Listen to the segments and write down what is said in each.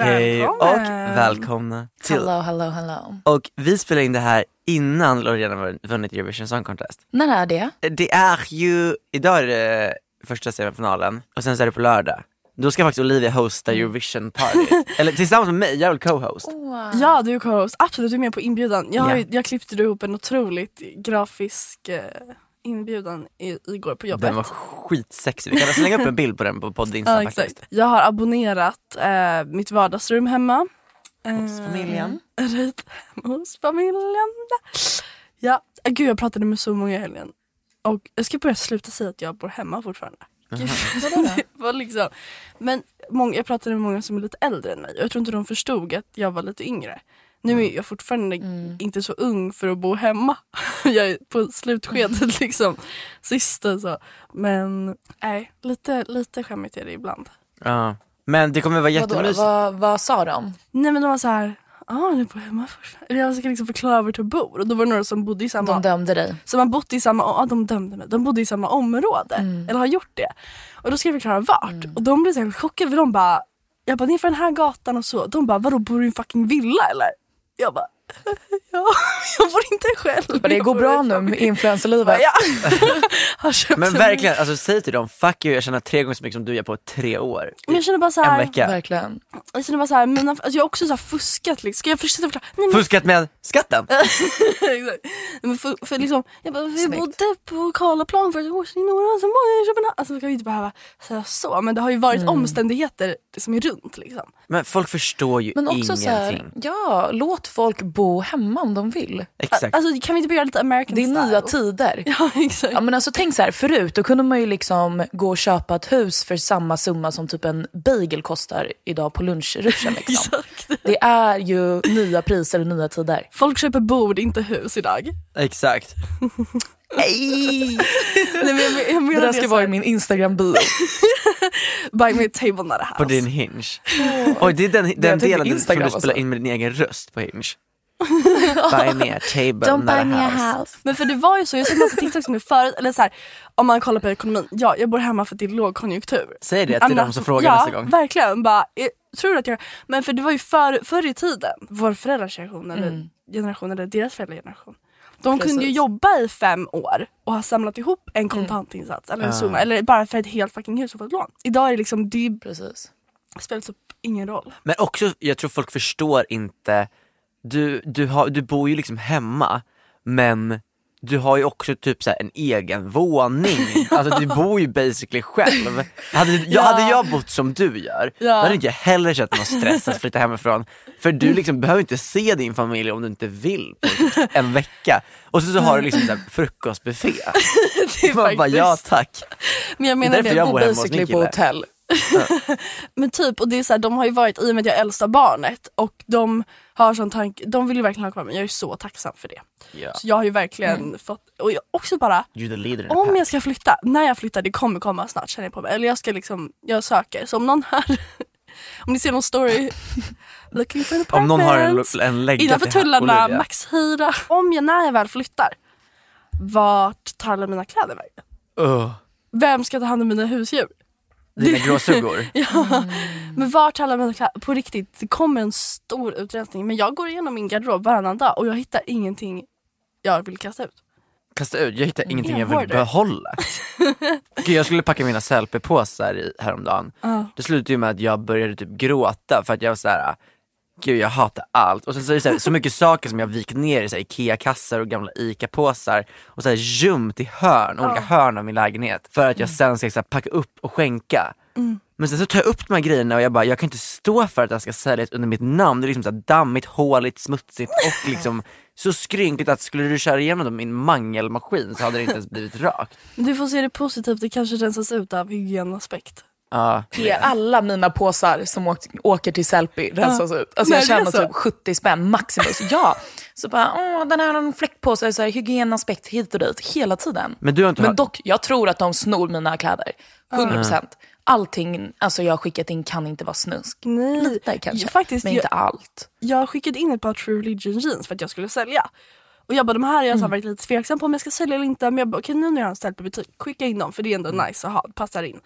Hej och välkomna till... Hello, hello, hello. Och vi spelar in det här innan Loreen har vunnit Eurovision Song Contest. När är det? Det är ju, idag är det första semifinalen och sen så är det på lördag. Då ska faktiskt Olivia hosta Eurovision party. Eller tillsammans med mig, jag är väl co-host. Ja du är co-host, absolut du är med på inbjudan. Jag, har, ju- jag klippte ihop en otroligt grafisk eh, inbjudan i, igår på jobbet. Den var skitsexig, vi kan slänga upp en bild på den på podd Insta ja, faktiskt. Jag har abonnerat eh, mitt vardagsrum hemma. Eh, Hos familjen. Right, hemma hos familjen. Ja, eh, gud jag pratade med så många i helgen. Och jag ska börja sluta säga att jag bor hemma fortfarande. Gud, det var liksom. Men många, jag pratade med många som är lite äldre än mig och jag tror inte de förstod att jag var lite yngre. Nu är jag fortfarande inte så ung för att bo hemma. Jag är på slutskedet liksom. Sista så. Men nej, lite, lite skämmigt är det ibland. Ja. Men det kommer vara jättemysigt. vad, vad sa de? Nej men de var så här. Ja, ni bor hemma fortfarande. Eller Jag ska liksom förklara vart jag bor. Och då var det några som bodde i samma... De dömde dig. som har bott i samma, ja, de dömde mig. De bodde i samma område. Eller har gjort det. Och då ska jag förklara vart. Och de blev så här chockade för de bara, jag bara, ni är från den här gatan och så. De bara, vadå bor du i en fucking villa eller? Jag bara, ja, jag bor inte själv. Men det går bra nu familj." med influencerlivet. Ja. Men en- verkligen, alltså säg till dem, fuck you jag tjänar tre gånger så mycket som du gör på tre år. Men jag känner bara så En här, vecka. Verkligen. jag känner bara så här, mina, alltså jag har också så här fuskat liksom. Ska jag fortsätta förklara? Nej, men Fuskat med skatten? Exakt. Men för, för liksom, jag bara, vi Snyggt. bodde på Karlaplan för ett år sedan i Nora, sen bodde jag i Köpenhamn. Alltså vi kan ju inte behöva säga så, men det har ju varit Mm. omständigheter som är runt liksom. Men folk förstår ju Men också ingenting. så här, ja, låt folk bo hemma om de vill. Exakt. Alltså kan vi inte börja lite American Det är style? nya tider. Ja exakt. Ja, men alltså, tänk så här, förut då kunde man ju liksom gå och köpa ett hus för samma summa som typ en bagel kostar idag på lunchruschen. Liksom. Exakt. Det är ju nya priser och nya tider. Folk köper bord, inte hus idag. Exakt. Nej men jag, jag Det där ska vara i min Instagram-bio. Buy me a table not a house. På din hinge. Oj, det är den, den tänkte delen som du spelar alltså. in med din egen röst på hinge. buy me a table, Don't buy me a house. house. Men för det var ju så, jag såg massa TikToks med förut, eller så här, om man kollar på ekonomin, ja jag bor hemma för att det är lågkonjunktur. Säg det till de som frågar ja, nästa gång. verkligen. Bara, jag tror att jag, men för det var ju för, förr i tiden, vår föräldrars generation, eller Mm. generation, eller deras föräldrageneration. De kunde ju Precis. jobba i fem år och ha samlat ihop en kontantinsats eller en Ja. summa, eller bara för ett helt fucking hus och få ett lån. Idag är det liksom, det Precis. spelar typ ingen roll. Men också, jag tror folk förstår inte, du, du, har, du bor ju liksom hemma, men du har ju också typ så en egen våning. Alltså du bor ju basically själv. Hade, jag, Ja. hade jag bott som du gör, Ja. då hade inte jag heller känt någon stress att flytta hemifrån. För du liksom behöver inte se din familj om du inte vill på en vecka. Och så, så har du liksom så här frukostbuffé. Det är Man bara, ja faktiskt- tack. Men jag Det är menar det, jag Jag bor basically på kille. Men typ, och det är så här, de har ju varit, i och med att jag är äldsta barnet och de har sån tanke, de vill ju verkligen ha kvar mig, jag är så tacksam för det. Ja. Så jag har ju verkligen fått, och jag också bara, om jag ska flytta, när jag flyttar, det kommer komma snart känner jag på mig. Eller jag ska liksom, jag söker. Så om någon här, om ni ser någon story, looking for an Om någon har en, apartment, en lägga Innanför tullarna, maxhyra. Om jag, när jag väl flyttar, vart tar alla mina kläder vägen? Ugh, Vem ska ta hand om mina husdjur? Dina gråsuggor. Ja. Men vart alla mina kläder? På riktigt, det kommer en stor utrensning. Men jag går igenom min garderob varannan dag och jag hittar ingenting jag vill kasta ut. Kasta ut, jag hittar ingenting jag vill behålla. Gud, jag skulle packa mina selfie-påsar häromdagen. Ja. Det slutade ju med att jag började typ gråta för att jag var såhär, gud jag hatar allt. Och sen så är det så, här, så mycket saker som jag vikt ner i här, IKEA-kassar och gamla ICA-påsar och så här, gömt i hörn, olika hörn av min lägenhet. För att jag sen ska så här, packa upp och skänka. Men sen så tar jag upp de här grejerna och jag bara, jag kan inte stå för att jag ska säljas under mitt namn. Det är liksom så här dammigt, håligt, smutsigt och liksom så skrynkligt att skulle du köra igenom dem i en mangelmaskin så hade det inte ens blivit rakt. Men Du får se det positivt, det kanske rensas ut av hygienaspekt. Ja, Ge alla mina påsar som åker till Sellpy rensas ut. Alltså Nej, jag det tjänar typ 70 spänn maximus. Ja. Så bara, åh den här har en fläckpåse, så här, hygienaspekt hit och dit hela tiden. Men du har inte Men dock, jag tror att de snor mina kläder. 100%. Allting alltså jag har skickat in kan inte vara snusk. Nej. Lite kanske, Ja, faktiskt, men jag- inte allt. Jag skickade in ett par True Religion jeans för att jag skulle sälja. Och jag bara, de här är jag här varit lite tveksam på om jag ska sälja eller inte. Men jag bara, okej nu när jag har en ställ på butik, skicka in dem för det är ändå nice att ha, det passar in.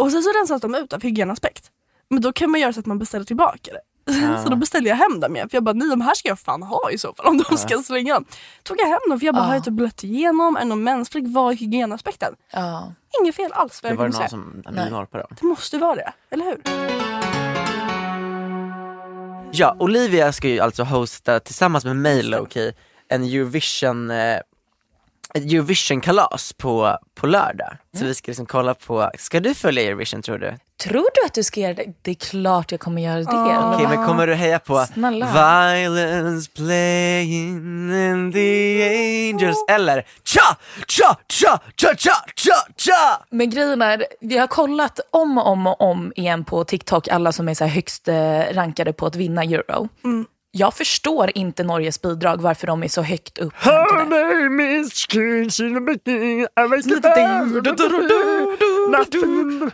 Och sen så rensas de ut av hygienaspekt. Men då kan man göra så att man beställer tillbaka det. Så då beställde jag hem dem igen. För jag bara, nej de här ska jag fan ha i så fall om de ska slänga dem. Tog jag hem dem för jag bara, har jag typ blött igenom? Är det någon mänsklig? Vad är hygienaspekten? Ja. Inget fel alls. det var det någon som på dem. Det måste vara det, eller hur? Ja, Olivia ska ju alltså hosta tillsammans med mig Lowkey en Eurovision eh, ett Eurovision-kalas på, på lördag. Så vi ska liksom kolla på, ska du följa Eurovision tror du? Tror du att du ska göra det? Det är klart jag kommer göra det. Okej men kommer du heja på Snälla. Violence playing in the angels eller cha, cha, cha, cha, cha, cha, cha! Men grejen är, vi har kollat om och om och om igen på TikTok, alla som är så här högst eh, rankade på att vinna euro. Jag förstår inte Norges bidrag, varför de är så högt upp. Her name is.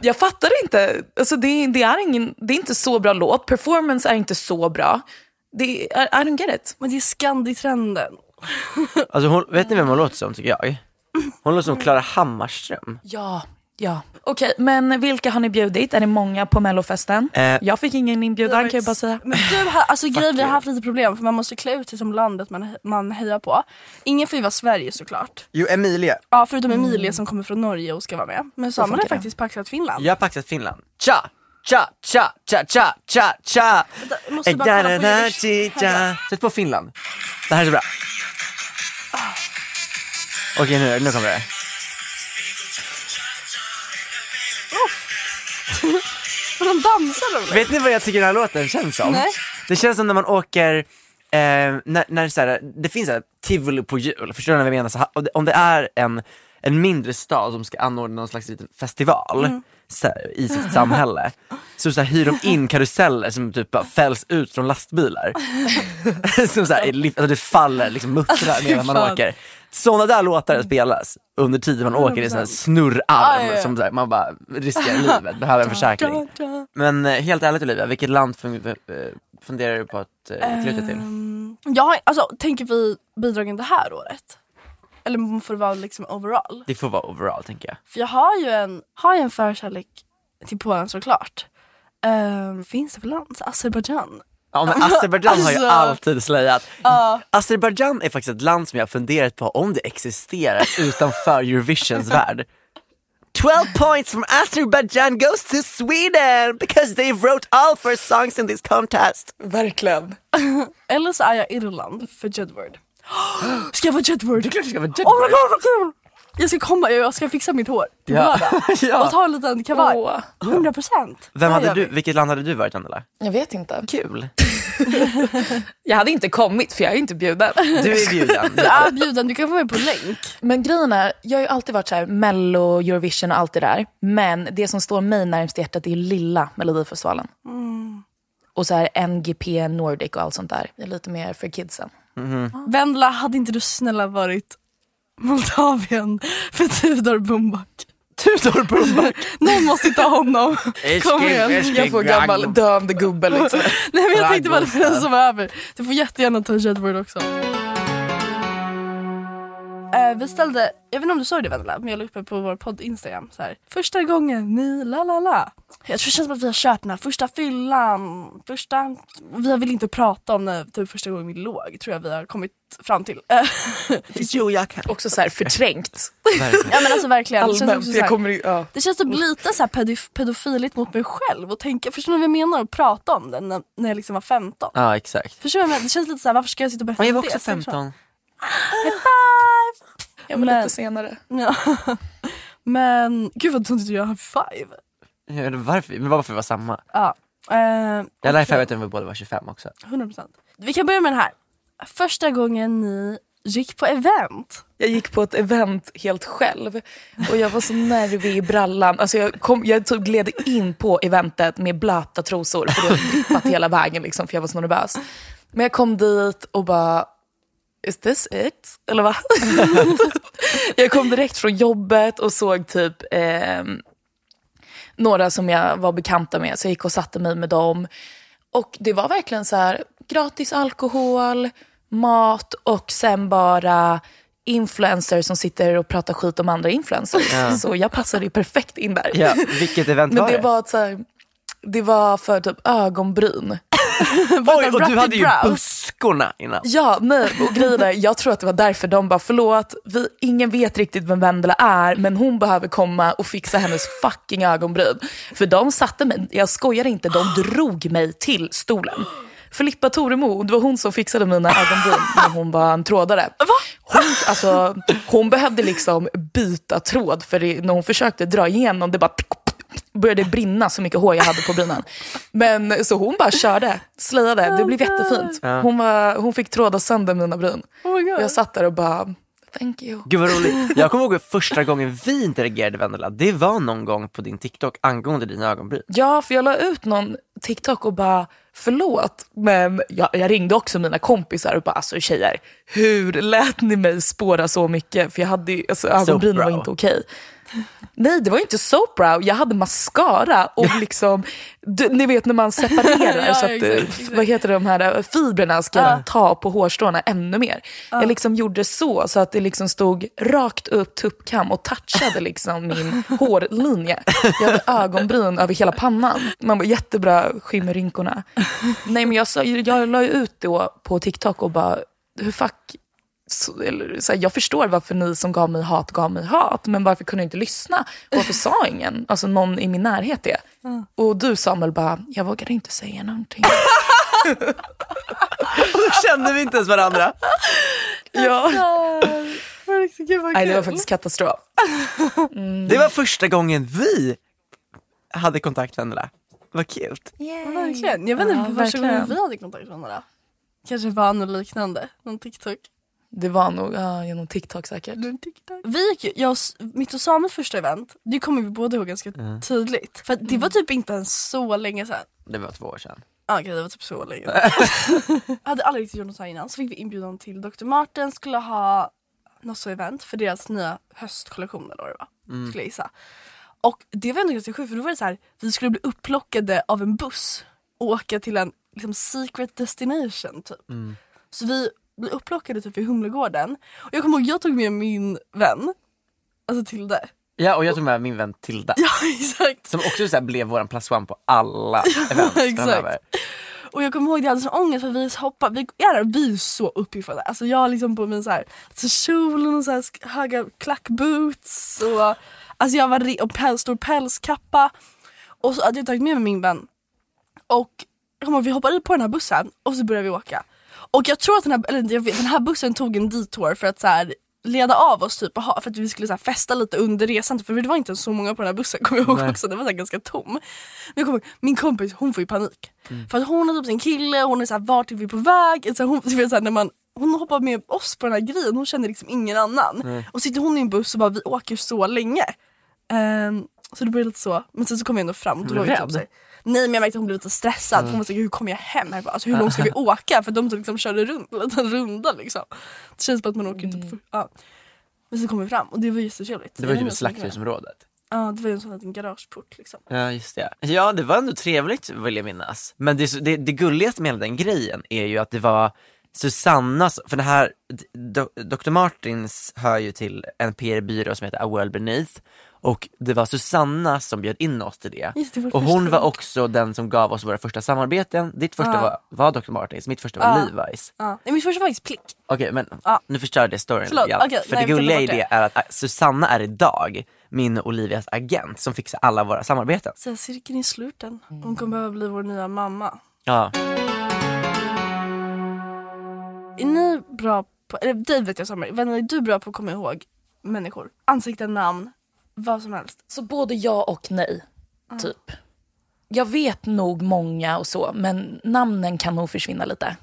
Jag fattar inte. Alltså det, det, är ingen, det är inte så bra låt. Performance är inte så bra. Det, I, I don't get it. Men det är Scandi-trenden. Alltså hon, vet ni vem hon låter som tycker jag? Hon låter som Klara Hammarström. Ja, ja. Okej, men vilka har ni bjudit? Är det många på mellofesten? Eh, jag fick ingen inbjudan kan jag bara säga. Men du, har- alltså grejen, vi har haft lite problem för man måste klä ut sig som landet man, man hejar på. Ingen får ju vara Sverige såklart. Jo, Emilia. Ja förutom Emilia som kommer från Norge och ska vara med. Men Samuel har faktiskt paxat Finland. Jag har paxat Finland. Cha, cha, cha, cha, cha, cha, cha. jag måste bara kolla på Eurovision. Sätt på Finland. Det här är så bra. Okej nu, nu kommer det. För de dansar de Vet ni vad jag tycker den här låten känns som? Nej. Det känns som när man åker, eh, när, när så här, det finns här, tivoli på jul, förstår ni vad jag menar? Så, om det- är en, en mindre stad som ska anordna någon slags liten festival Mm. här, i sitt samhälle, så, så hyr de in karuseller som typ bara fälls ut från lastbilar. som så här, alltså det faller liksom muttrar medan man åker. Sådana där låtar spelas under tiden man åker i en sån här snurrarm Ah, ja, ja. som här, man bara riskerar livet, behöver en försäkring. Men eh, helt ärligt Olivia, vilket land eh, funderar du på att flytta till? Ehm, jag har, alltså, tänker vi bidragen det här året? Eller får det vara liksom overall? Det får vara overall tänker jag. För jag har ju en, har ju en förkärlek till Polen såklart. Um, finns det för land? Azerbajdzjan? Ja men Azerbajdzjan har ju Alltså. alltid slöjat. Ja. Azerbajdzjan är faktiskt ett land som jag har funderat på om det existerar utanför Eurovisions värld. 12 points from Azerbaijan goes to Sweden because they wrote all four songs in this contest. Verkligen. Eller så är jag Irland för Jedward. Ska jag vara Jedward? Det är klart det ska vara Åh oh my Jedward. god vad kul! Jag ska komma, jag ska fixa mitt hår till Ja. lördag. Ja. Och ta en liten kavaj. Åh, 100 procent. Vem hade du, vilket land hade du varit Angela? jag vet inte. Kul. Jag hade inte kommit för jag är inte bjuden. Du är bjuden. Du är bjuden, du kan få med på länk. Men grejen är, jag har ju alltid varit så här mello, Eurovision och allt det där. Men det som står mig närmast hjärtat är lilla Melodifestivalen. Och så här NGP Nordic och allt sånt där. Det är lite mer för kidsen. Vendela, hade inte du snälla varit Moldavien för Tudor Bumbak? Tudor Bumbak. Någon måste ta honom. Kom igen. Jag får gammal döende gubbe liksom. Nej men jag tänkte bara för den som är över. Du får jättegärna ta Jedward också. Eh, vi ställde, jag vet inte om du såg det Vendela, men jag la uppe på vår podd Instagram. Så här, första gången ni la la la. Jag tror det känns som att vi har kört den här första fyllan. Första, vi vill inte prata om när typ första gången vi låg, tror jag vi har kommit fram till. Jo, jag kan. Också så här förträngt. ja men alltså verkligen. Det känns, också så Jag här, kommer, i- ja. det känns typ lite så här pedof- pedofiligt mot mig själv och tänka, förstår ni vad jag menar? Att prata om det när, när jag liksom var 15. Ja, exakt. Förstår jag menar? Det känns lite så här, varför ska jag sitta och berätta Men jag var om det? också Så jag 15. High five! ja, men Men- lite senare. Ja. Men gud vad töntigt att göra high five. Ja, Varför? Men varför var samma? Ja. Eh, Jag lärde mig att vi båda var 25 också. 100%. Vi kan börja med den här. Första gången ni gick på event. Jag gick på ett event helt själv och jag var så nervig i brallan. Alltså jag, kom, jag typ gled in på eventet med blöta trosor för det hade drippat hela vägen liksom, för jag var så nervös. Men jag kom dit och bara, is this it? Eller va? jag kom direkt från jobbet och såg typ ehm, några som jag var bekanta med, så jag gick och satte mig med dem. Och det var verkligen så här, gratis alkohol, mat och sen bara influencers som sitter och pratar skit om andra influencers. Så jag passade ju perfekt in där. Ja, vilket event Men var det det? var, ett så här, det var för typ ögonbryn. Oj, och du hade ju brows. buskorna innan. Ja, nej, och grejen är, jag tror att det var därför de bara, förlåt, vi, ingen vet riktigt vem Vendela är, men hon behöver komma och fixa hennes fucking ögonbryn. För de satte mig, jag skojar inte, de drog mig till stolen. Filippa Toremo, det var hon som fixade mina ögonbryn när hon var en trådare. Hon, alltså, hon behövde liksom byta tråd för det, när hon försökte dra igenom, det bara började brinna så mycket hår jag hade på brynen. Men så hon bara körde, slöjade, det blev jättefint. Hon, var, hon fick tråda sönder mina bryn. Oh jag satt där och bara, thank you. Gud vad roligt. Jag kommer ihåg första gången vi interagerade Vendela, det var någon gång på din TikTok angående dina ögonbryn. Ja, för jag la ut någon TikTok och bara, förlåt, men jag, jag ringde också mina kompisar och bara, alltså tjejer, hur lät ni mig spåra så mycket? För jag hade ju- alltså, ögonbrynen var inte okej. Nej, det var inte soapbrow. Jag hade mascara och liksom, du, ni vet när man separerar Ja, så att, exakt, eh, exakt. vad heter det, de här eh, fibrerna ska ta på hårstråna ännu mer. Jag liksom gjorde så, så att det liksom stod rakt upp tuppkam och touchade liksom min hårlinje. Jag hade ögonbryn över hela pannan. Man var jättebra skimmerrynkorna. Nej men jag, jag la ut då på TikTok och bara, hur fuck så, eller, så här, jag förstår varför ni som gav mig hat gav mig hat, men varför kunde jag inte lyssna? Varför sa ingen, alltså någon i min närhet det? Och du Samuel bara, jag vågade inte säga någonting. Och då kände vi inte ens varandra. ja. Gud vad Nej, det var faktiskt katastrof. Det var första gången vi hade kontakt Vendela. Vad kul. Verkligen. Jag vet inte Ja, första gången vi hade kontakt med varandra. Kanske var något liknande. Någon TikTok. Det var nog ja, genom TikTok säkert. TikTok. Vi gick ju, jag mitt och Samuels första event, det kommer vi båda ihåg ganska tydligt. För det var typ inte ens så länge sedan. Det var två år sedan. Ah, Okej det var typ så länge. jag hade aldrig riktigt gjort något så här innan. Så fick vi inbjudan till Dr. Martens skulle ha något så event för deras nya höstkollektion eller vad det var. Skulle jag gissa. Och det var ändå ganska sjukt för då var det så här, vi skulle bli upplockade av en buss och åka till en liksom, secret destination typ. Så vi blev upplockade typ vid Humlegården. Och jag kommer ihåg jag tog med min vän, alltså Tilde. Ja och jag tog med min vän Tilda. Ja exakt. Som också så blev våran plus one på alla event exakt. Och jag kommer ihåg jag hade sån ångest för vi hoppade, vi, ja, vi är så uppiffade. Alltså jag har liksom på min så här, så kjol och så här höga klackboots och alltså jag var och päls, stor pälskappa. Och så hade jag tagit med mig min vän. Och jag kommer ihåg, vi hoppade på den här bussen och så började vi åka. Och jag tror att den här, eller jag vet, den här bussen tog en detour för att så här, leda av oss typ och ha, för att vi skulle så här, festa lite under resan. För det var inte så många på den här bussen kommer jag ihåg Nej. också. Den var så här, ganska tom. Men kommer min kompis hon får ju panik. Mm. För att hon har typ sin kille, hon är såhär vart är vi på väg? Så hon, så här, när man, hon hoppar med oss på den här grejen, hon känner liksom ingen annan. Och sitter hon i en buss och bara vi åker så länge. Ehm, så det blev lite så. Men sen så kom vi ändå fram. Då var vi typ så Nej men jag märkte att hon blev lite stressad. För hon var så hur kommer jag hem härifrån? Alltså hur långt ska vi åka? För de liksom körde runt en liten runda liksom. Det känns som att man åker typ för, ja. Men så kom vi fram och det var jättetrevligt. Det var ju typ slakthusområdet. Ja det var ju en sån liten garageport liksom. Ja just det. Ja det var ändå trevligt vill jag minnas. Men det, det, det gulligaste med hela den grejen är ju att det var Susannas, för det här, do, Dr. Martins hör ju till en PR-byrå som heter A World Beneath och det var Susanna som bjöd in oss till det. Det, och första hon var gång. också den som gav oss våra första samarbeten. Ditt första Ja. var, var Dr. Martins, mitt första var Ja. Levi's. Ja. Nej, Mitt första var faktiskt plick. Okej men Ja. nu förstörde jag storyn Förlåt, grann. okej, För nej, det gulliga i det. är att äh, Susanna är idag min och Olivias agent som fixar alla våra samarbeten. Så cirkeln är sluten. Hon kommer behöva bli vår nya mamma. Ja. Är ni bra på, eller dig vet jag vänner är du bra på att komma ihåg människor? Ansikten, namn, vad som helst. Så både ja och nej, typ. Jag vet nog många och så, men namnen kan nog försvinna lite.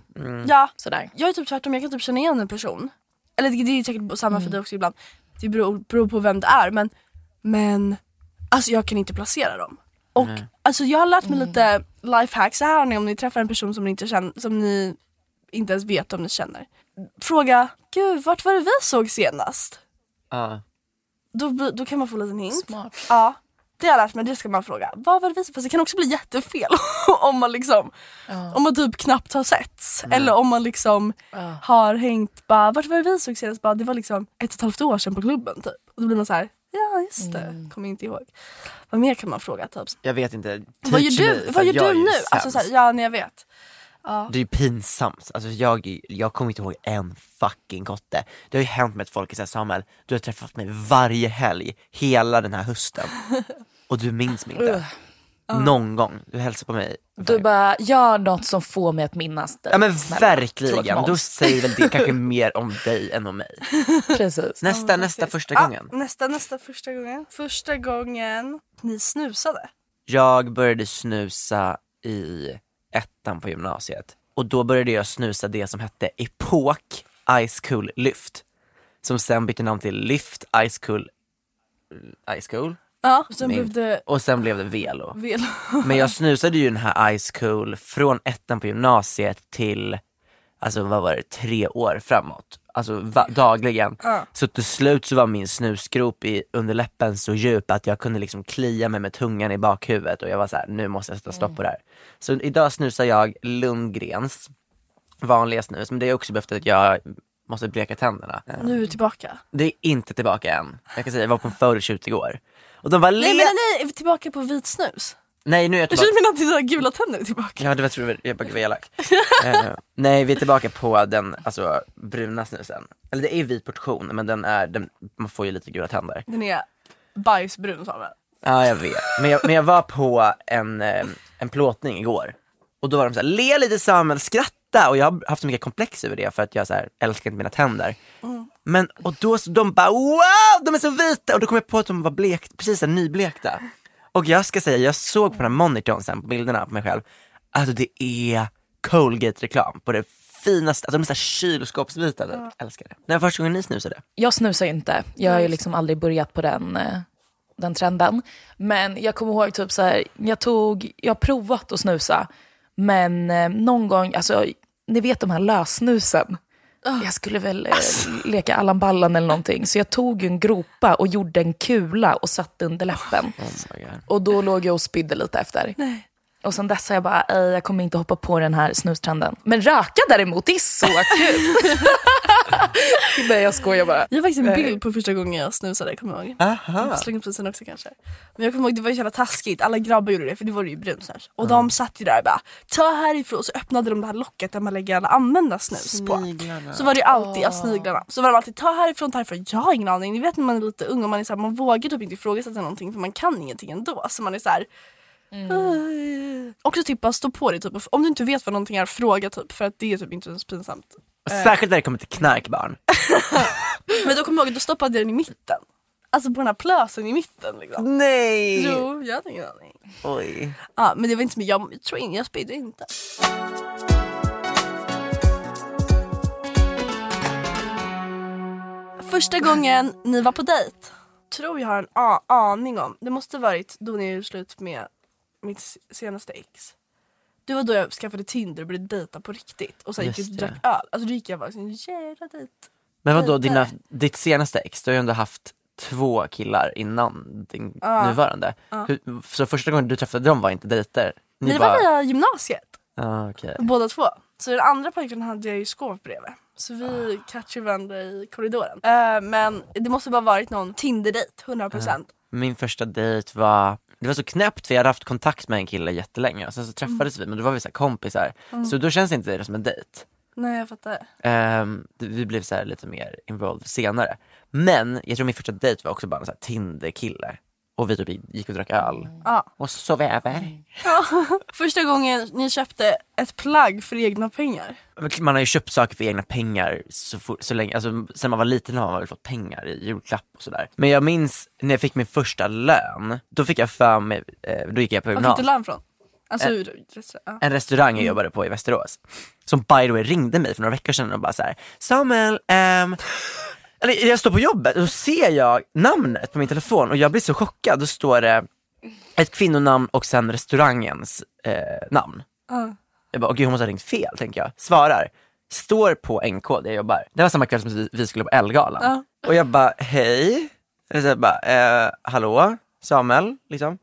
Ja, Sådär. jag är typ tvärtom, jag kan typ känna igen en person. Eller det det är säkert samma för dig också ibland. Det beror, beror på vem det är men, men alltså jag kan inte placera dem. Och alltså jag har lärt mig lite lifehacks, så här har ni om ni träffar en person som ni inte känner, som ni inte ens vet om ni känner. Fråga, gud vart var det vi såg senast? Ja. Då, då kan man få en liten hint. Smart. Ja, det har jag lärt mig, det ska man fråga. Vad var det vi Fast det kan också bli jättefel om man liksom, om man typ knappt har setts. Eller om man liksom har hängt, bara, vart var det vi såg senast? Bara, det var liksom ett och ett halvt år sedan på klubben typ. Och då blir man så här, ja just det, kommer inte ihåg. Vad mer kan man fråga? Typ. Jag vet inte. Vad gör Teach du, vad gör du nu? Alltså, så här, ja, nej, jag vet. Det är ju pinsamt. Alltså jag, jag kommer inte ihåg en fucking kotte. Det har ju hänt med att folk såhär, Samuel, du har träffat mig varje helg, hela den här hösten. Och du minns mig inte. Någon gång. Du hälsar på mig. Du bara, gör något som får mig att minnas dig. Ja men Snälla. verkligen, då säger väl det kanske mer om dig än om mig. Precis. Nästa, nästa första Ja, gången. nästa, nästa första gången. Första gången ni snusade. Jag började snusa i ettan på gymnasiet. Och då började jag snusa det som hette Epok Ice Cool Lyft. Som sen bytte namn till Lyft Ice Cool Ice Cool. Ja, och sen Min- blev det Och sen blev det Velo. vel. Men jag snusade ju den här Ice Cool från ettan på gymnasiet till, alltså vad var det, tre år framåt. Alltså va- dagligen. Så till slut så var min snusgrop i underläppen så djup att jag kunde liksom klia mig med tungan i bakhuvudet och jag var så här: nu måste jag sätta stopp på det här. Så idag snusar jag Lundgrens vanliga snus, men det är också behövt att jag måste bleka tänderna. Nu är vi tillbaka. Det är inte tillbaka än. Jag kan säga, jag var på en photoshoot igår. Och de var Nej men nej, vi tillbaka på vit snus? Nej nu är jag Jag tillbaka. känner mig att dina gula tänder är tillbaka. Ja det var tror jag, jag bara var elak. eh, nej vi är tillbaka på den alltså, bruna snusen. Eller det är vit portion men den är, den, man får ju lite gula tänder. Den är bajsbrun sa man. Ja jag vet. Men jag, men jag var på en, eh, en plåtning igår. Och då var de såhär, le lite Samuel, skratta! Och jag har haft så mycket komplex över det för att jag så här, älskar inte mina tänder. Men och då så de bara wow, de är så vita! Och då kom jag på att de var blekt, precis så här, nyblekta. Och jag ska säga, jag såg på den här monitorn sen på bilderna på mig själv, alltså det är Colgate-reklam på det finaste, alltså de är såhär kylskåpsvita, jag älskar det. När var första gången ni snusade? Jag snusar ju inte. Jag har ju liksom aldrig börjat på den, eh, den trenden. Men jag kommer ihåg typ så här, jag tog, jag har provat att snusa. Men eh, någon gång, alltså ni vet de här lössnusen. Jag skulle väl eh, leka Allan Ballan eller någonting. Så jag tog ju en gropa och gjorde en kula och satte under läppen. Oh my God. Och då låg jag och spydde lite efter. Och sen dess har jag bara, "Ej, jag kommer inte hoppa på den här snustrenden. Men röka däremot, det är så kul. Nej jag skojar bara. Jag har faktiskt en bild på första gången jag snusade, kommer jag ihåg. Aha. Jag sen också kanske. Men jag kommer ihåg det var ju så jävla taskigt, alla grabbar gjorde det för det var ju brunsnus. Och de satt ju där och bara ta härifrån så öppnade de det här locket där man lägger alla använda snus på. Så var det ju alltid, ja sniglarna. Så var de alltid ta härifrån, ta härifrån. Jag har ingen aning, ni vet när man är lite ung och man är så här, man vågar typ inte ifrågasätta någonting för man kan ingenting ändå. Så man är så här. "Aj." Också typ bara stå på dig typ. Om du inte vet vad någonting är, fråga typ. För att det är typ inte ens pinsamt. Och Särskilt när det kommer till knarkbarn. Men då kommer jag ihåg, då stoppade jag den i mitten. Alltså på den här plösen i mitten liksom. Nej! Jo, jag hade ingen aning. Oj. Ja, men det var inte så mycket, jag, jag tror inte, jag spydde inte. Första gången ni var på dejt, tror jag har en a- aning om. Det måste varit då ni gjorde slut med mitt senaste ex. Det var då jag skaffade Tinder och började dejta på riktigt. Och sen gick jag Just och det. drack öl. Alltså då gick jag bara en jävla dejt. Men vadå, dina, ditt senaste ex, du har ju ändå haft två killar innan din Ja. nuvarande. Hur, så första gången du träffade dem var inte dejter? Ni Ni bara, var via gymnasiet. ah, okej. Båda två. Så den andra pojkvännen hade jag ju skåp bredvid. Så vi catchade varandra i korridoren. Eh, men det måste bara varit någon Tinder-dejt, 100%. Min första dejt var, det var så knäppt för jag hade haft kontakt med en kille jättelänge och sen så träffades vi men då var vi så kompisar. Så då känns inte det som en dejt. Nej jag fattar. Det- vi blev så här lite mer involved senare. Men jag tror min första dejt var också bara en Tinder-kille. Och vi typ gick och drack öl. Ja. Och sov över. Första gången ni köpte ett plagg för egna pengar. Man har ju köpt saker för egna pengar så, for, så länge, alltså sen man var liten har man väl fått pengar i julklapp och sådär. Men jag minns när jag fick min första lön, då fick jag för mig, eh, då gick jag på Var fick du gymnasiet. lön från? Alltså, Eh, ur- ja. En restaurang jag jobbade på i Västerås, som by the way ringde mig för några veckor sedan och bara så här: Samuel, ehm, eller jag står på jobbet och då ser jag namnet på min telefon och jag blir så chockad, då står det ett kvinnonamn och sen restaurangens eh, namn. Ja. Jag bara, gud hon måste ha ringt fel, tänker jag. Svarar, står på NK där jag jobbar. Det var samma kväll som vi- skulle på Ellegalan. Ja. Och jag bara, hej. Och så jag bara, eh, hallå, Samuel, liksom.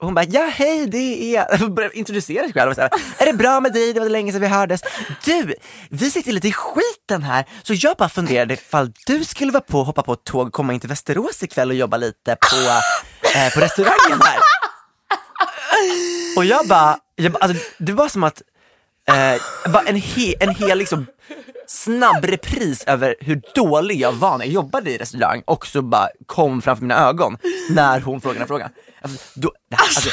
Och hon bara, ja hej det är, jag började introducera sig själv och så här, är det bra med dig? Det var länge sedan vi hördes. Du, vi sitter lite i skiten här, så jag bara funderade ifall du skulle vara på, hoppa på ett tåg och komma in till Västerås ikväll och jobba lite på, eh, på restaurangen här. Och jag bara, jag bara alltså, det var som att eh, bara en, he, en hel liksom snabb repris över hur dålig jag var när jag jobbade i restaurang också bara kom framför mina ögon när hon frågade den frågan. Alltså, då, här, alltså,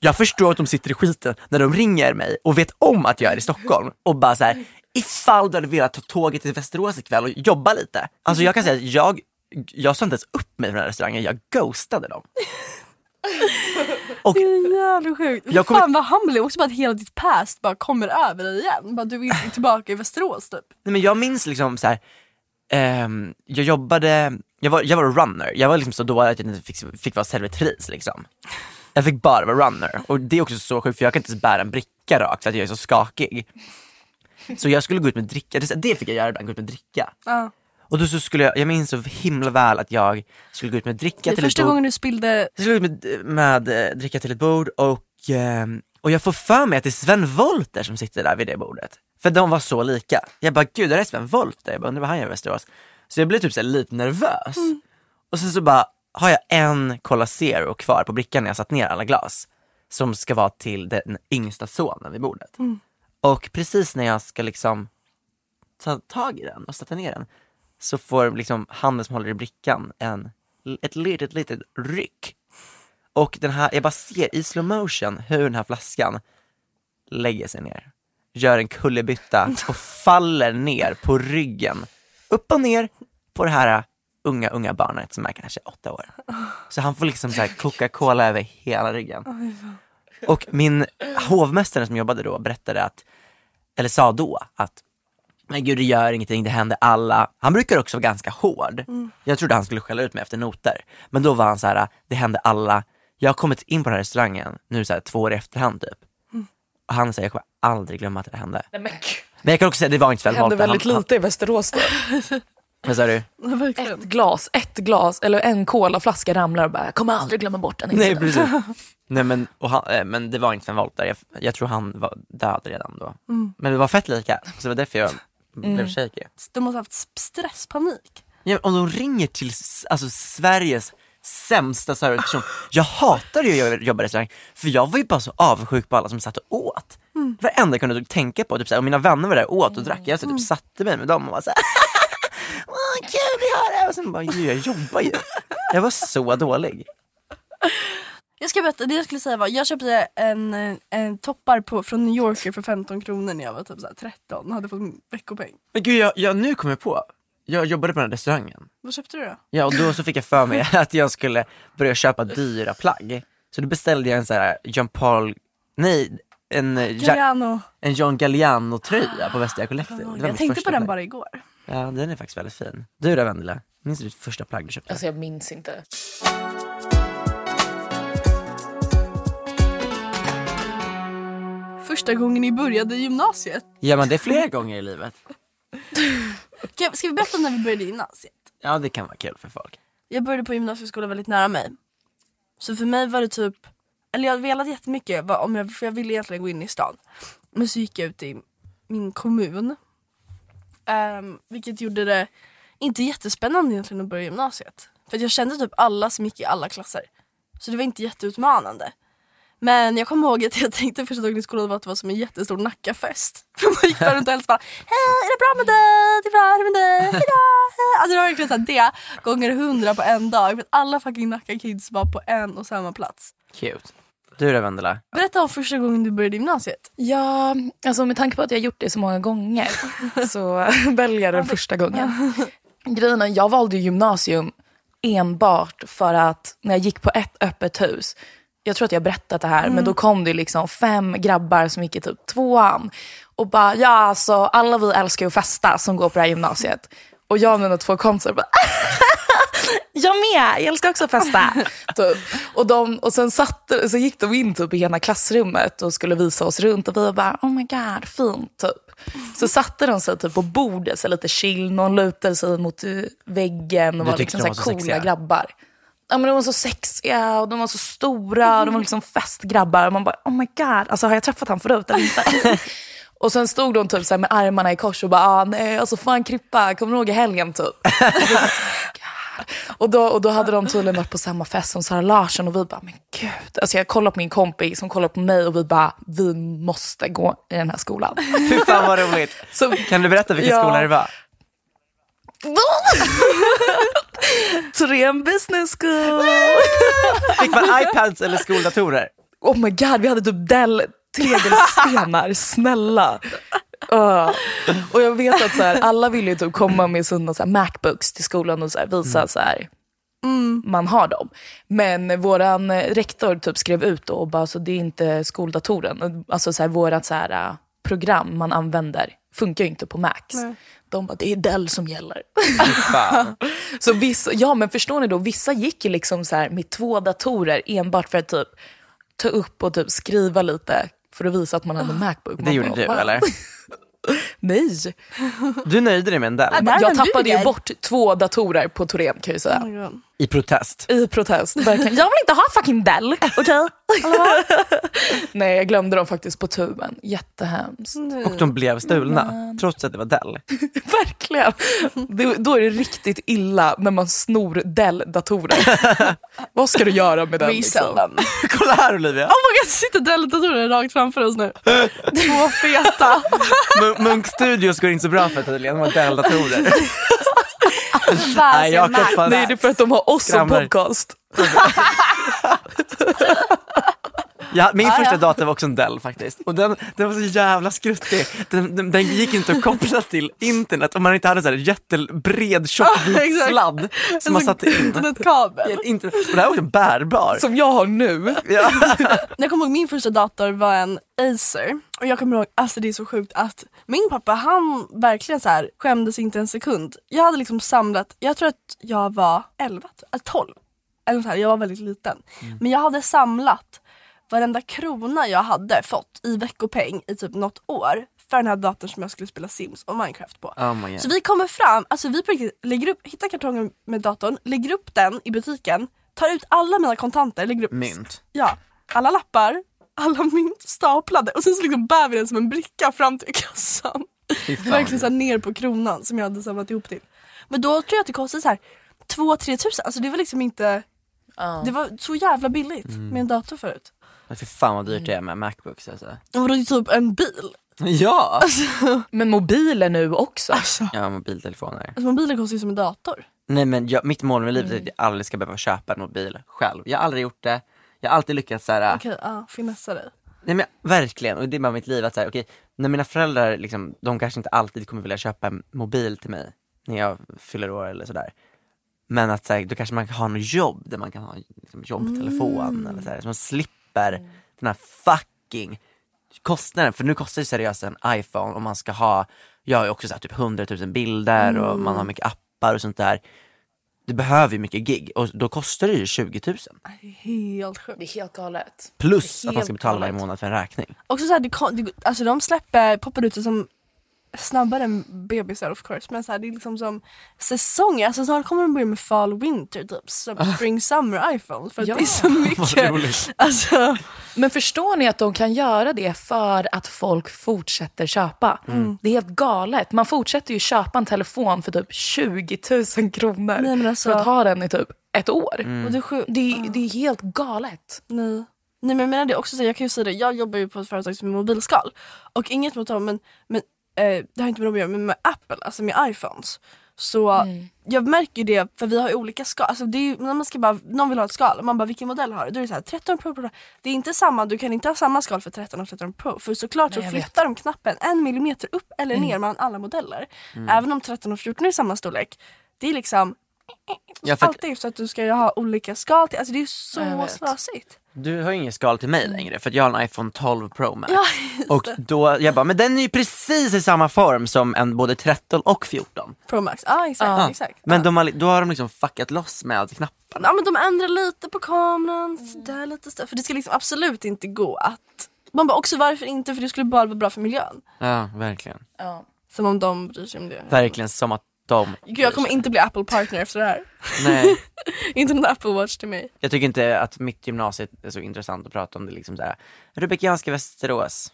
jag förstår att de sitter i skiten när de ringer mig och vet om att jag är i Stockholm och bara så här, ifall du hade velat ta tåget till Västerås ikväll och jobba lite. Alltså jag kan säga att jag, jag sa inte ens upp mig från den här restaurangen, jag ghostade dem. Och Det är jävligt sjukt. Jag kommer- Fan vad humble, också bara att hela ditt past bara kommer över dig igen. Bara, du är tillbaka i Västerås typ. Nej, men jag minns liksom så här. Ehm, jag jobbade, jag var, jag var runner, jag var liksom så dålig att jag inte fick, fick vara servitris liksom. Jag fick bara vara runner och det är också så sjukt för jag kan inte ens bära en bricka rakt för att jag är så skakig. Så jag skulle gå ut med dricka, det, fick jag göra ibland, gå ut med dricka. Ja. Och då så skulle jag, jag minns så himla väl att jag skulle gå ut med dricka Det till första ett bord. gången du spillde Jag skulle gå ut med, med eh, dricka till ett bord och, ehm, och jag får för mig att det är Sven Wollter som sitter där vid det bordet. För de var så lika. Jag bara, gud det är Sven Wollter, jag bara, undrar vad han gör i Västerås. Så jag blir typ så lite nervös. Och sen så bara, har jag en Cola Zero kvar på brickan när jag satt ner alla glas. Som ska vara till den yngsta sonen vid bordet. Och precis när jag ska liksom ta tag i den och sätta ner den så får liksom handen som håller i brickan en, ett litet, litet ryck. Och den här, jag bara ser i slow motion hur den här flaskan lägger sig ner, gör en kullerbytta och faller ner på ryggen, upp och ner på det här unga, unga barnet som är kanske åtta år. Så han får liksom så Coca-Cola över hela ryggen. Och min hovmästare som jobbade då berättade att, eller sa då att men gud det gör ingenting, det händer alla. Han brukar också vara ganska hård. Jag trodde han skulle skälla ut mig efter noter. Men då var han så här: det händer alla. Jag har kommit in på den här restaurangen nu så här, två år i efterhand typ. Han säger, jag kommer aldrig glömma att det hände. Nej, men. Men jag kan också säga, det var inte Det Sven hände Wollter. väldigt Han- lite i Västerås då. Han, vad sa du? Ett glas, ett glas eller en colaflaska ramlar och bara, jag kommer aldrig glömma bort den Nej incidenten." precis. Nej men, och han, eh, men det var inte Sven Wollter, jag, jag tror han var död redan då. Men vi var fett lika, så det var därför jag blev shaky. De måste ha haft stresspanik. Ja, om de ringer till alltså, Sveriges sämsta serviceperson. Jag hatar ju att jobba i restaurang, för jag var ju bara så avundsjuk på alla som satt och åt. Det var det enda jag kunde tänka på, typ, såhär, och mina vänner var där och åt och drack. Jag så, typ, satte mig med dem och var såhär, Åh, kul vi har det! Och sen bara, "Ju, jag jobbar ju. Jag var så dålig. Jag ska berätta, det jag skulle säga var, jag köpte en, en, en toppar på, från New Yorker för 15 kronor när jag var typ så här 13 och hade fått en veckopeng. Men gud, jag, jag, nu kom jag på. Jag jobbade på den här restaurangen. Vad köpte du då? Ja, och då så fick jag för mig att jag skulle börja köpa dyra plagg. Så då beställde jag en sån här Jean Paul, nej, en, Ja- Galliano. en John Galliano tröja på Västra Collective. Det var Jag mitt tänkte första på den plagg. bara igår. Ja, den är faktiskt väldigt fin. Du då Vendela? Minns du ditt första plagg du köpte? Alltså jag minns inte. Första gången ni började i gymnasiet. Ja men det är flera gånger i livet. Ska, ska vi berätta när vi började i gymnasiet? Ja det kan vara kul för folk. Jag började på gymnasieskola väldigt nära mig. Så för mig var det typ, eller jag velade jättemycket vad- om jag, för jag ville egentligen gå in i stan. Men så gick jag ut i min kommun. Ehm, vilket gjorde det inte jättespännande egentligen att börja gymnasiet. För jag kände typ alla som gick i alla klasser. Så det var inte jätteutmanande. Men jag kommer ihåg att jag tänkte första dagen i skolan var att det var som en jättestor Nackafest. För man gick där runt och hälsade bara Hej, är det bra med dig? Det är bra, hur är det med dig? Hejdå! Alltså det var verkligen så här, det gånger hundra på en dag. För att alla fucking Nacka-kids var på en och samma plats. Cute. Du då Vendela? Berätta om första gången du började gymnasiet. Ja, alltså med tanke på att jag gjort det så många gånger så väljer jag den första gången. Grejen är, jag valde gymnasium enbart för att när jag gick på ett öppet hus, jag tror att jag har berättat det här, men då kom det liksom fem grabbar som gick i typ tvåan och bara, ja alltså alla vi älskar ju att festa som går på det här gymnasiet. Och jag och mina två kompisar bara, jag med, jag älskar också att festa. typ. och, de, och sen satte, så gick de in typ i hela klassrummet och skulle visa oss runt och vi bara, oh my god, fint typ. Så satte de sig typ på bordet, så lite chill, någon lutade sig mot eh, väggen och Du var liksom så här coola sexiga? grabbar. Ja, men de var så sexiga och de var så stora och de var liksom festgrabbar. Och man bara, oh my god, alltså, har jag träffat han förut eller inte? och sen stod de typ så med armarna i kors och bara, ah, nej alltså fan Krippa, kommer du ihåg i helgen typ? Och då, och då hade de tydligen varit på samma fest som Sara Larsson och vi bara, men gud. Alltså jag kollade på min kompis som kollade på mig och vi bara, vi måste gå i den här skolan. Fy fan vad roligt. Så, Kan du berätta vilken Ja. skola det var? Torén Business School. Fick man iPads eller skoldatorer? Oh my god, vi hade typ Dell tegelstenar, snälla. Uh. Och jag vet att så här, alla vill ju typ komma med sina så här, Macbooks till skolan och så här, visa så här, man har dem. Men våran eh, rektor typ skrev ut då och bara, så det är inte skoldatoren. Alltså så här, vårat så här, äh, program man använder funkar ju inte på Macs. De bara, det är Dell som gäller. Så vissa, ja men förstår ni då, vissa gick ju liksom så här med två datorer enbart för att typ ta upp och typ skriva lite för att visa att man hade Macbook. Det gjorde bara, du "Va?" eller? Nej, Du nöjde dig med en Dell? jag tappade ju bort två datorer på Torén kan jag säga. Oh. I protest? I protest, verkligen. Jag vill inte ha fucking Dell, okej? Nej, jag glömde dem faktiskt på tuben. Jättehemskt. Och de blev stulna, trots att det var Dell. Verkligen. Det, då är det riktigt illa när man snor Dell-datorer. Vad ska du göra med den? Resell Liksom? them. Kolla här Olivia! Oh my god, sitter Dell-datorer rakt framför oss nu. Två feta. Mun- Munk Studios går inte så bra för tydligen, de har Dell-datorer. Nej, Jakob fan- Nej, det är för att de har oss som podcast. Ja, min Ah, första ja. dator var också en Dell faktiskt. Och den, den var så jävla skruttig. Den, den, den gick inte att koppla till internet om man inte hade en jättebred tjock Ah, vit exakt. sladd som man satte in. Internetkabel. internet. Och det här var också bärbar. Som jag har nu. Ja. Jag kommer ihåg min första dator var en Acer. Och jag kommer ihåg, alltså det är så sjukt att min pappa han verkligen så här skämdes inte en sekund. Jag hade liksom samlat, jag tror att jag var 11, äh, 12. Eller så här, jag var väldigt liten. Men jag hade samlat varenda krona jag hade fått i veckopeng i typ något år för den här datorn som jag skulle spela Sims och Minecraft på. Oh my God. Så vi kommer fram, alltså vi på riktigt lägger upp, hittar kartongen med datorn, lägger upp den i butiken, tar ut alla mina kontanter, lägger upp Mynt. Ja, alla lappar, alla mynt staplade och sen så liksom bär vi den som en bricka fram till kassan. Fy fan. Verkligen så här ner på kronan som jag hade samlat ihop till. Men då tror jag att det kostade så här 2-3 tusen, alltså det var liksom inte Det var så jävla billigt med en dator förut. Men Fy fan vad dyrt det är med Macbooks alltså. Och det var typ en bil. Ja! Men mobiler nu också. Alltså, Ja, mobiltelefoner. alltså mobilen kostar ju som en dator. Nej men jag, mitt mål med livet är att jag aldrig ska behöva köpa en mobil själv. Jag har aldrig gjort det. Jag har alltid lyckats såhär, Okej, ja, finessa dig. nej men verkligen, och det är bara mitt liv att säga, okej, när mina föräldrar liksom, de kanske inte alltid kommer vilja köpa en mobil till mig när jag fyller år eller sådär. Men att så här, då kanske man kan ha något jobb där man kan ha liksom, jobbtelefon eller så, här, så man slipper den här fucking kostnaden, för nu kostar det seriöst en iPhone om man ska ha, jag har ju också så här, typ 100 000 bilder och man har mycket appar och sånt där. Det behöver ju mycket gig och då kostar det ju 20 000 Helt sjukt. Det är helt galet. plus Det är att man ska helt betala varje månad för en räkning. Också så här, det, det, alltså de släpper, poppar ut det som snabbare än bebisar of course men så här, det är liksom som säsonger, alltså snart kommer de börja med fall winter typ, som spring summer iPhone för att Ja. det är så mycket. Alltså, Men förstår ni att de kan göra det för att folk fortsätter köpa? Mm. Det är helt galet. Man fortsätter ju köpa en telefon för typ 20 000 kronor Nej, men alltså- för att ha den i typ ett år. och det är. Det, det är helt galet. Nej. Nej men jag menar det också, så jag kan ju säga det, jag jobbar ju på ett företag som är mobilskal och inget mot dem men, men eh, det har inte med dem att göra men med Apple, alltså med iPhones. Så jag märker ju det för vi har ju olika skal, alltså det är ju, när man ska bara, någon vill ha ett skal, man bara vilken modell har du? Då är det så här 13 Pro, Pro, Pro. Det är inte samma, du kan inte ha samma skal för 13 och 13 Pro för såklart Nej, så flyttar de knappen en millimeter upp eller ner mellan alla modeller. Även om 13 och 14 är samma storlek. Det är liksom Ja, för att- alltid så att du ska ju ha olika skal till, alltså det är så jag slösigt. Du har ju ingen skal till mig längre för att jag har en iPhone 12 Pro Max. Ja, och då, jag bara, men den är ju precis i samma form som en både 13 och 14. Pro Max, ja exakt. Ja. exakt. Men de har, då har de liksom fuckat loss med knapparna. ja men de ändrar lite på kameran, sådär lite stö- För det ska liksom absolut inte gå att man bara också varför inte för det skulle bara vara bra för miljön. Ja, verkligen. Ja. Som om de bryr sig om det. Verkligen som att de... Gud jag kommer inte bli Apple partner efter det här. Nej, inte någon Apple watch till mig. jag tycker inte att mitt gymnasiet är så intressant att prata om det liksom såhär, Rubikianska Västerås.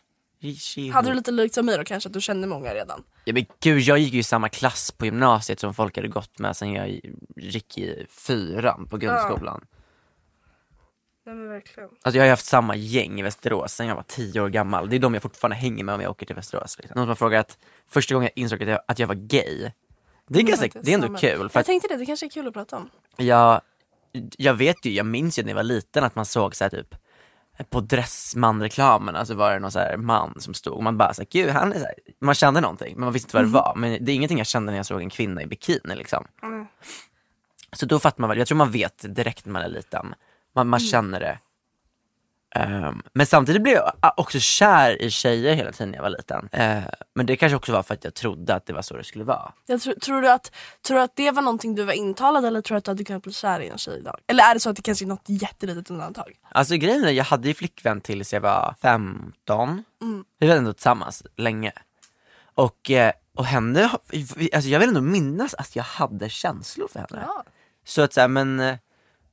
Hade du lite likt som mig då kanske att du kände många redan? Ja men gud, jag gick ju i samma klass på gymnasiet som folk hade gått med sen jag gick i fyran på grundskolan. Nej men verkligen. Alltså jag har ju haft samma gäng i Västerås sen jag var tio år gammal. Det är de jag fortfarande hänger med om jag åker till Västerås. Liksom. Någon som har frågat, första gången jag insåg att jag, att jag var gay. Det är, ganska, faktiskt det är ändå kul för Jag att tänkte det, det kanske är kul att prata om. jag, jag vet ju, jag minns ju när jag var liten att man såg så här typ på Dressman-reklamen, alltså var det någon så här man som stod och man bara såhär, gud han är så här, man kände någonting men man visste inte vad det var. Men det är ingenting jag kände när jag såg en kvinna i bikini liksom. Så då fattar man väl, jag tror man vet direkt när man är liten. Man, man känner det. Ehm, men samtidigt blev jag ah, också kär i tjejer hela tiden när jag var liten. Eh, men det kanske också var för att jag trodde att det var så det skulle vara. Jag tror, tror, du att, tror du att det var någonting du var intalad eller tror du att du hade kunnat bli kär i en tjej idag? Eller är det så att det kanske är något jättelitet undantag? Alltså grejen är, jag hade ju flickvän tills jag var 15. Vi var ändå tillsammans länge. Och, eh, och henne, alltså jag vill ändå minnas att jag hade känslor för henne. Ja. Så att säga, men, eh,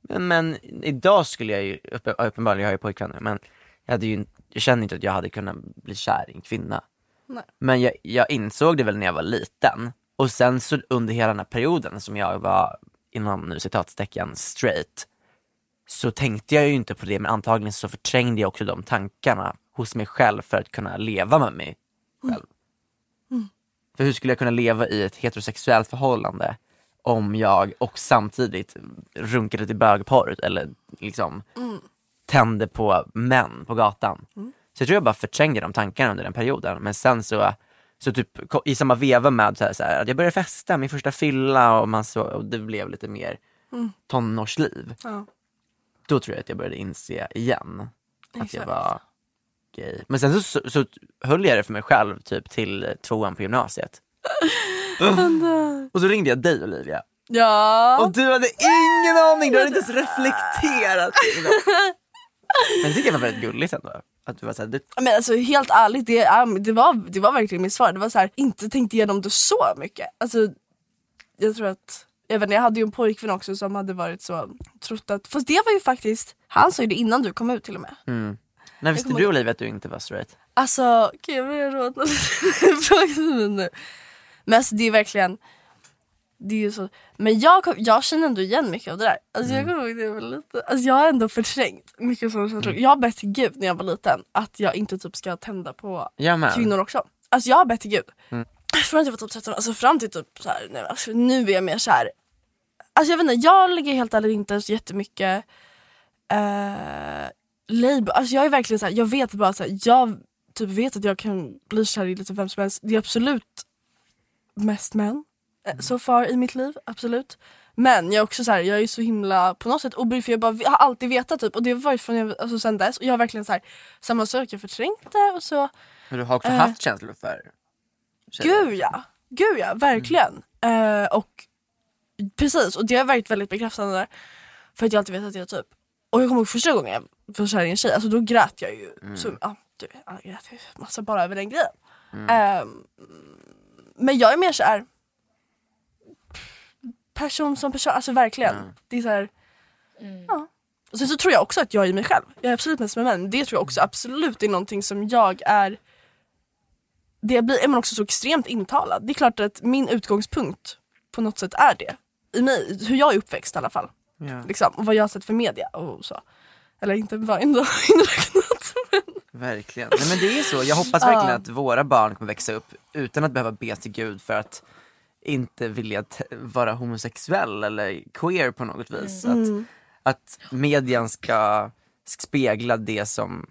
men, men idag skulle jag ju, uppe- uppenbarligen, jag har ju pojkvän nu, men jag, hade ju, jag känner inte att jag hade kunnat bli kär i en kvinna. Nej. Men jag, jag insåg det väl när jag var liten. Och sen så under hela den här perioden som jag var, inom nu citatstecken, straight, så tänkte jag ju inte på det, men antagligen så förträngde jag också de tankarna hos mig själv för att kunna leva med mig själv. För hur skulle jag kunna leva i ett heterosexuellt förhållande om jag och samtidigt runkade till bögporr eller liksom tände på män på gatan. Så jag tror jag bara förträngde de tankarna under den perioden. Men sen så, så typ i samma veva med så här, så här, att jag började festa, min första fylla och, man så, och det blev lite mer tonårsliv. Ja. Då tror jag att jag började inse igen att jag Exakt. var gay. Men sen så, så, så höll jag det för mig själv typ till tvåan på gymnasiet. och så ringde jag dig Olivia. Ja. Och du hade ingen aning, du hade inte ens reflekterat. Men det tycker jag var väldigt gulligt ändå. Att du var såhär, du, Men alltså helt ärligt, det, det, var, det var verkligen mitt svar. Det var så här, inte tänkt igenom det så mycket. Alltså, jag tror att, jag vet inte, jag hade ju en pojkvän också som hade varit så, trott att, fast det var ju faktiskt, han sa ju det innan du kom ut till och med. när visste du Olivia att du inte var straight? Alltså, gud jag börjar rodna lite. Nu. Men alltså det är verkligen, det är så. Men jag, kom- jag känner ändå igen mycket av det där. Alltså jag kommer ihåg det var lite, alltså jag har ändå förträngt mycket sådana känslor. Jag har bett till gud när jag var liten att jag inte typ ska tända på Jag med. kvinnor också. Alltså jag har bett till gud. Från att jag var typ 13, alltså fram till typ så här, nej, alltså, nu är jag mer så här. Alltså jag vet inte, jag lägger helt ärligt inte så jättemycket eh, label, alltså jag är verkligen såhär, jag vet bara såhär, jag typ vet att jag kan bli kär i lite vem som helst. Det är absolut mest män eh, så far i mitt liv, absolut. Men jag är också så här, jag är så himla på något sätt obrydd för jag, bara, jag har alltid vetat typ och det har varit från jag, alltså, sen dess och jag har verkligen så här, samma sak, jag förträngt det och så. Men du har också Eh. haft känslor för tjejer? Gud ja, gud ja, verkligen. Eh, och precis, och det har varit väldigt bekräftande. För att jag alltid vet att jag typ, och jag kommer ihåg första gången jag var kär i en tjej, alltså då grät jag ju. Så, ja, du, jag grät ju massa bara över den grejen. Ehm, men jag är mer såhär person som person, alltså verkligen. Det är så här, ja. Och sen så tror jag också att jag är mig själv. Jag är absolut mest med män. Det tror jag också absolut är någonting som jag är det blir, är man också så extremt intalad. Det är klart att min utgångspunkt på något sätt är det. I mig, hur jag är uppväxt i alla fall. Ja, Liksom, och vad jag har sett för media och så. Eller inte var ändå inräknat. men- verkligen. Nej, men det är så, jag hoppas verkligen att våra barn kommer växa upp utan att behöva be till gud för att inte vilja vara homosexuell eller queer på något vis. Att, att median ska spegla det som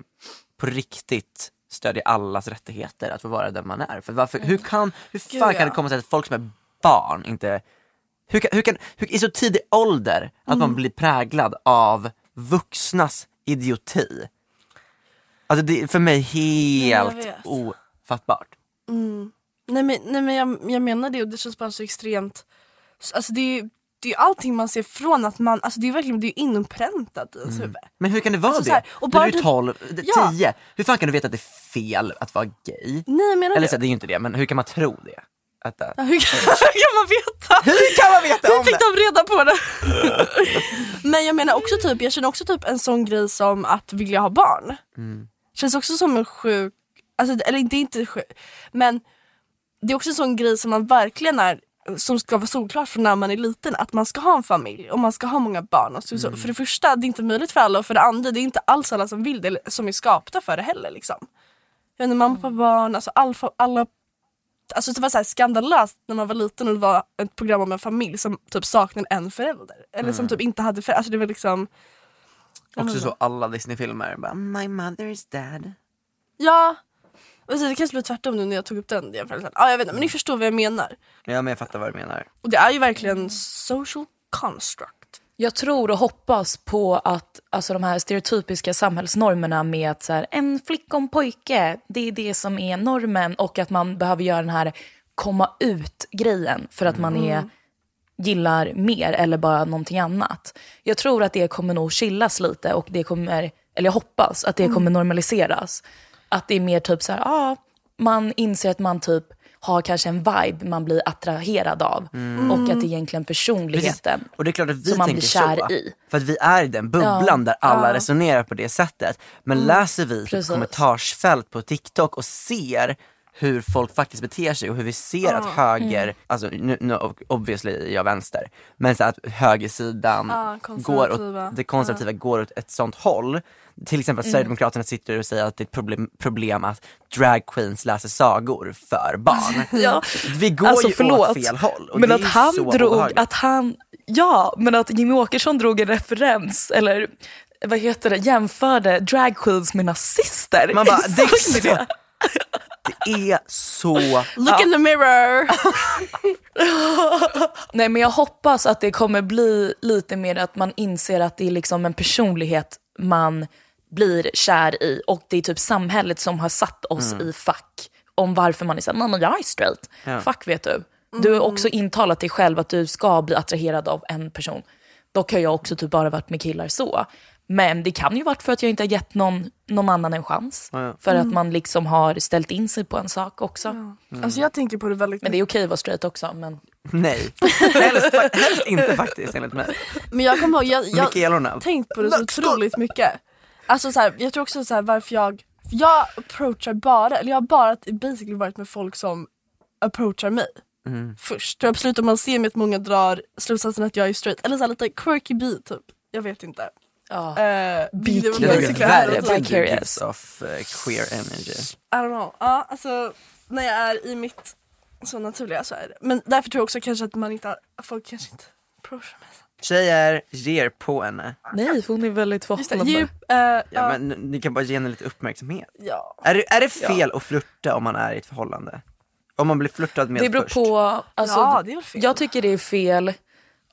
på riktigt stödjer allas rättigheter att få vara den man är. För varför, hur kan, hur fan Gud, kan det komma sig att folk som är barn inte hur kan, hur kan, hur, i så tidig ålder att man blir präglad av vuxnas idioti? Alltså det är för mig helt ofattbart. Nej men, nej, men jag, jag menar det och det känns bara så extremt, alltså det är det är allting man ser från att man, alltså det är verkligen det är inpräntat i ens huvud. Men hur kan det vara Alltså så det? här, och När bara du är typ- 12, Ja. 10, hur fan kan du veta att det är fel att vara gay? Nej jag menar Eller så, det är ju inte det, men hur kan man tro det? Att, Ja, hur, kan, hur kan man veta? hur kan man veta Hur om fick det? de reda på det? Men jag menar också typ, jag känner också typ en sån grej som att vilja ha barn. Känns också som en sjuk, alltså, eller det är inte sjuk, men det är också en sån grej som man verkligen är som ska vara solklart från när man är liten att man ska ha en familj och man ska ha många barn. Och så, så, för det första, det är inte möjligt för alla och för det andra, det är inte alls alla som vill det eller som är skapta för det heller. Liksom. Jag menar, mamma, pappa, barn, alltså all, alla Alltså det var så skandalöst när man var liten och det var ett program om en familj som typ saknade en förälder. Eller som typ inte hade förälder. Alltså det var liksom Också så alla Disney-filmer, bara my mother's dad. Ja. Alltså det kanske blev tvärtom nu när jag tog upp den jämförelsen. Ja jag vet inte men ni förstår vad jag menar. Ja men jag fattar vad du menar. Och det är ju verkligen social construct. Jag tror och hoppas på att alltså, de här stereotypiska samhällsnormerna med att så här, en flicka och en pojke, det är det som är normen och att man behöver göra den här komma ut-grejen för att man är, gillar mer eller bara någonting annat. Jag tror att det kommer nog chillas lite och det kommer, eller jag hoppas att det kommer normaliseras. Att det är mer typ så här, ja, man inser att man typ har kanske en vibe man blir attraherad av och att det är egentligen personligheten. Och det är klart att vi som man blir kär så. i. För att vi är i den bubblan där alla resonerar på det sättet. Men läser vi typ Precis. kommentarsfält på TikTok och ser hur folk faktiskt beter sig och hur vi ser att höger, alltså nu, nu obviously är jag vänster, men så att högersidan Ja, går åt, det konservativa går åt ett sånt håll. Till exempel att Sverigedemokraterna sitter och säger att det är ett problem, problem att drag queens läser sagor för barn. Ja. Vi går Alltså ju förlåt, åt fel håll. men att han drog, obehagligt. att han, ja, men att Jimmy Åkesson drog en referens, eller vad heter det, jämförde drag queens med nazister. Man bara, det är det? Det är så... Look in the mirror! Nej men jag hoppas att det kommer bli lite mer att man inser att det är liksom en personlighet man blir kär i och det är typ samhället som har satt oss i fack om varför man är såhär, nej men jag är straight. Ja. Fuck vet du. Du har också intalat dig själv att du ska bli attraherad av en person. Dock har jag också typ bara varit med killar så. Men det kan ju varit för att jag inte har gett någon, någon annan en chans. För att man liksom har ställt in sig på en sak också. Alltså jag tänker på det väldigt Men det är okej att vara straight också. Men... Nej, helst, helst inte faktiskt enligt mig. Men jag kommer ihåg, jag, har tänkt på det så otroligt mycket. Alltså så här, jag tror också så här, varför jag, jag approachar bara, eller jag har bara basically varit med folk som approachar mig. Först. Och absolut om man ser mig att många drar slutsatsen att jag är straight, eller så här, lite quirky B typ. Jag vet inte. Ja. Uh, typ. Vicarious. off uh, queer energy. I don't know. Ja, alltså när jag är i mitt så naturliga så är det. Men därför tror jag också kanske att man inte, folk kanske inte approachar mig. Tjejer, ge er på henne. Nej, hon är väldigt förhållande. djup, eh, Ja, ja, men ni kan bara ge henne lite uppmärksamhet. ja. Är det, är det fel att flirta om man är i ett förhållande? Om man blir flörtad med Det beror först? på, alltså, Ja, det är fel. jag tycker det är fel,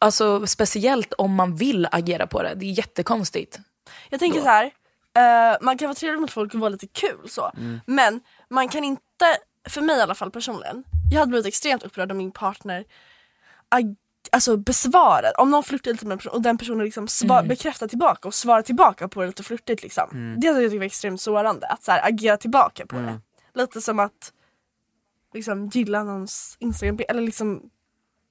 alltså, speciellt om man vill agera på det. Det är jättekonstigt. Jag tänker Då. så här. eh, man kan vara trevlig mot folk och vara lite kul så. Mm. Men man kan inte, för mig i alla fall personligen, jag hade blivit extremt upprörd om min partner ag- alltså besvarar, om någon flörtar lite med en person och den personen liksom svar, Mm. bekräftar tillbaka och svarar tillbaka på det lite flörtigt liksom. Mm. Det hade jag tyckt var extremt sårande, att så här, agera tillbaka på Mm. det. Lite som att liksom gilla någons instagram eller liksom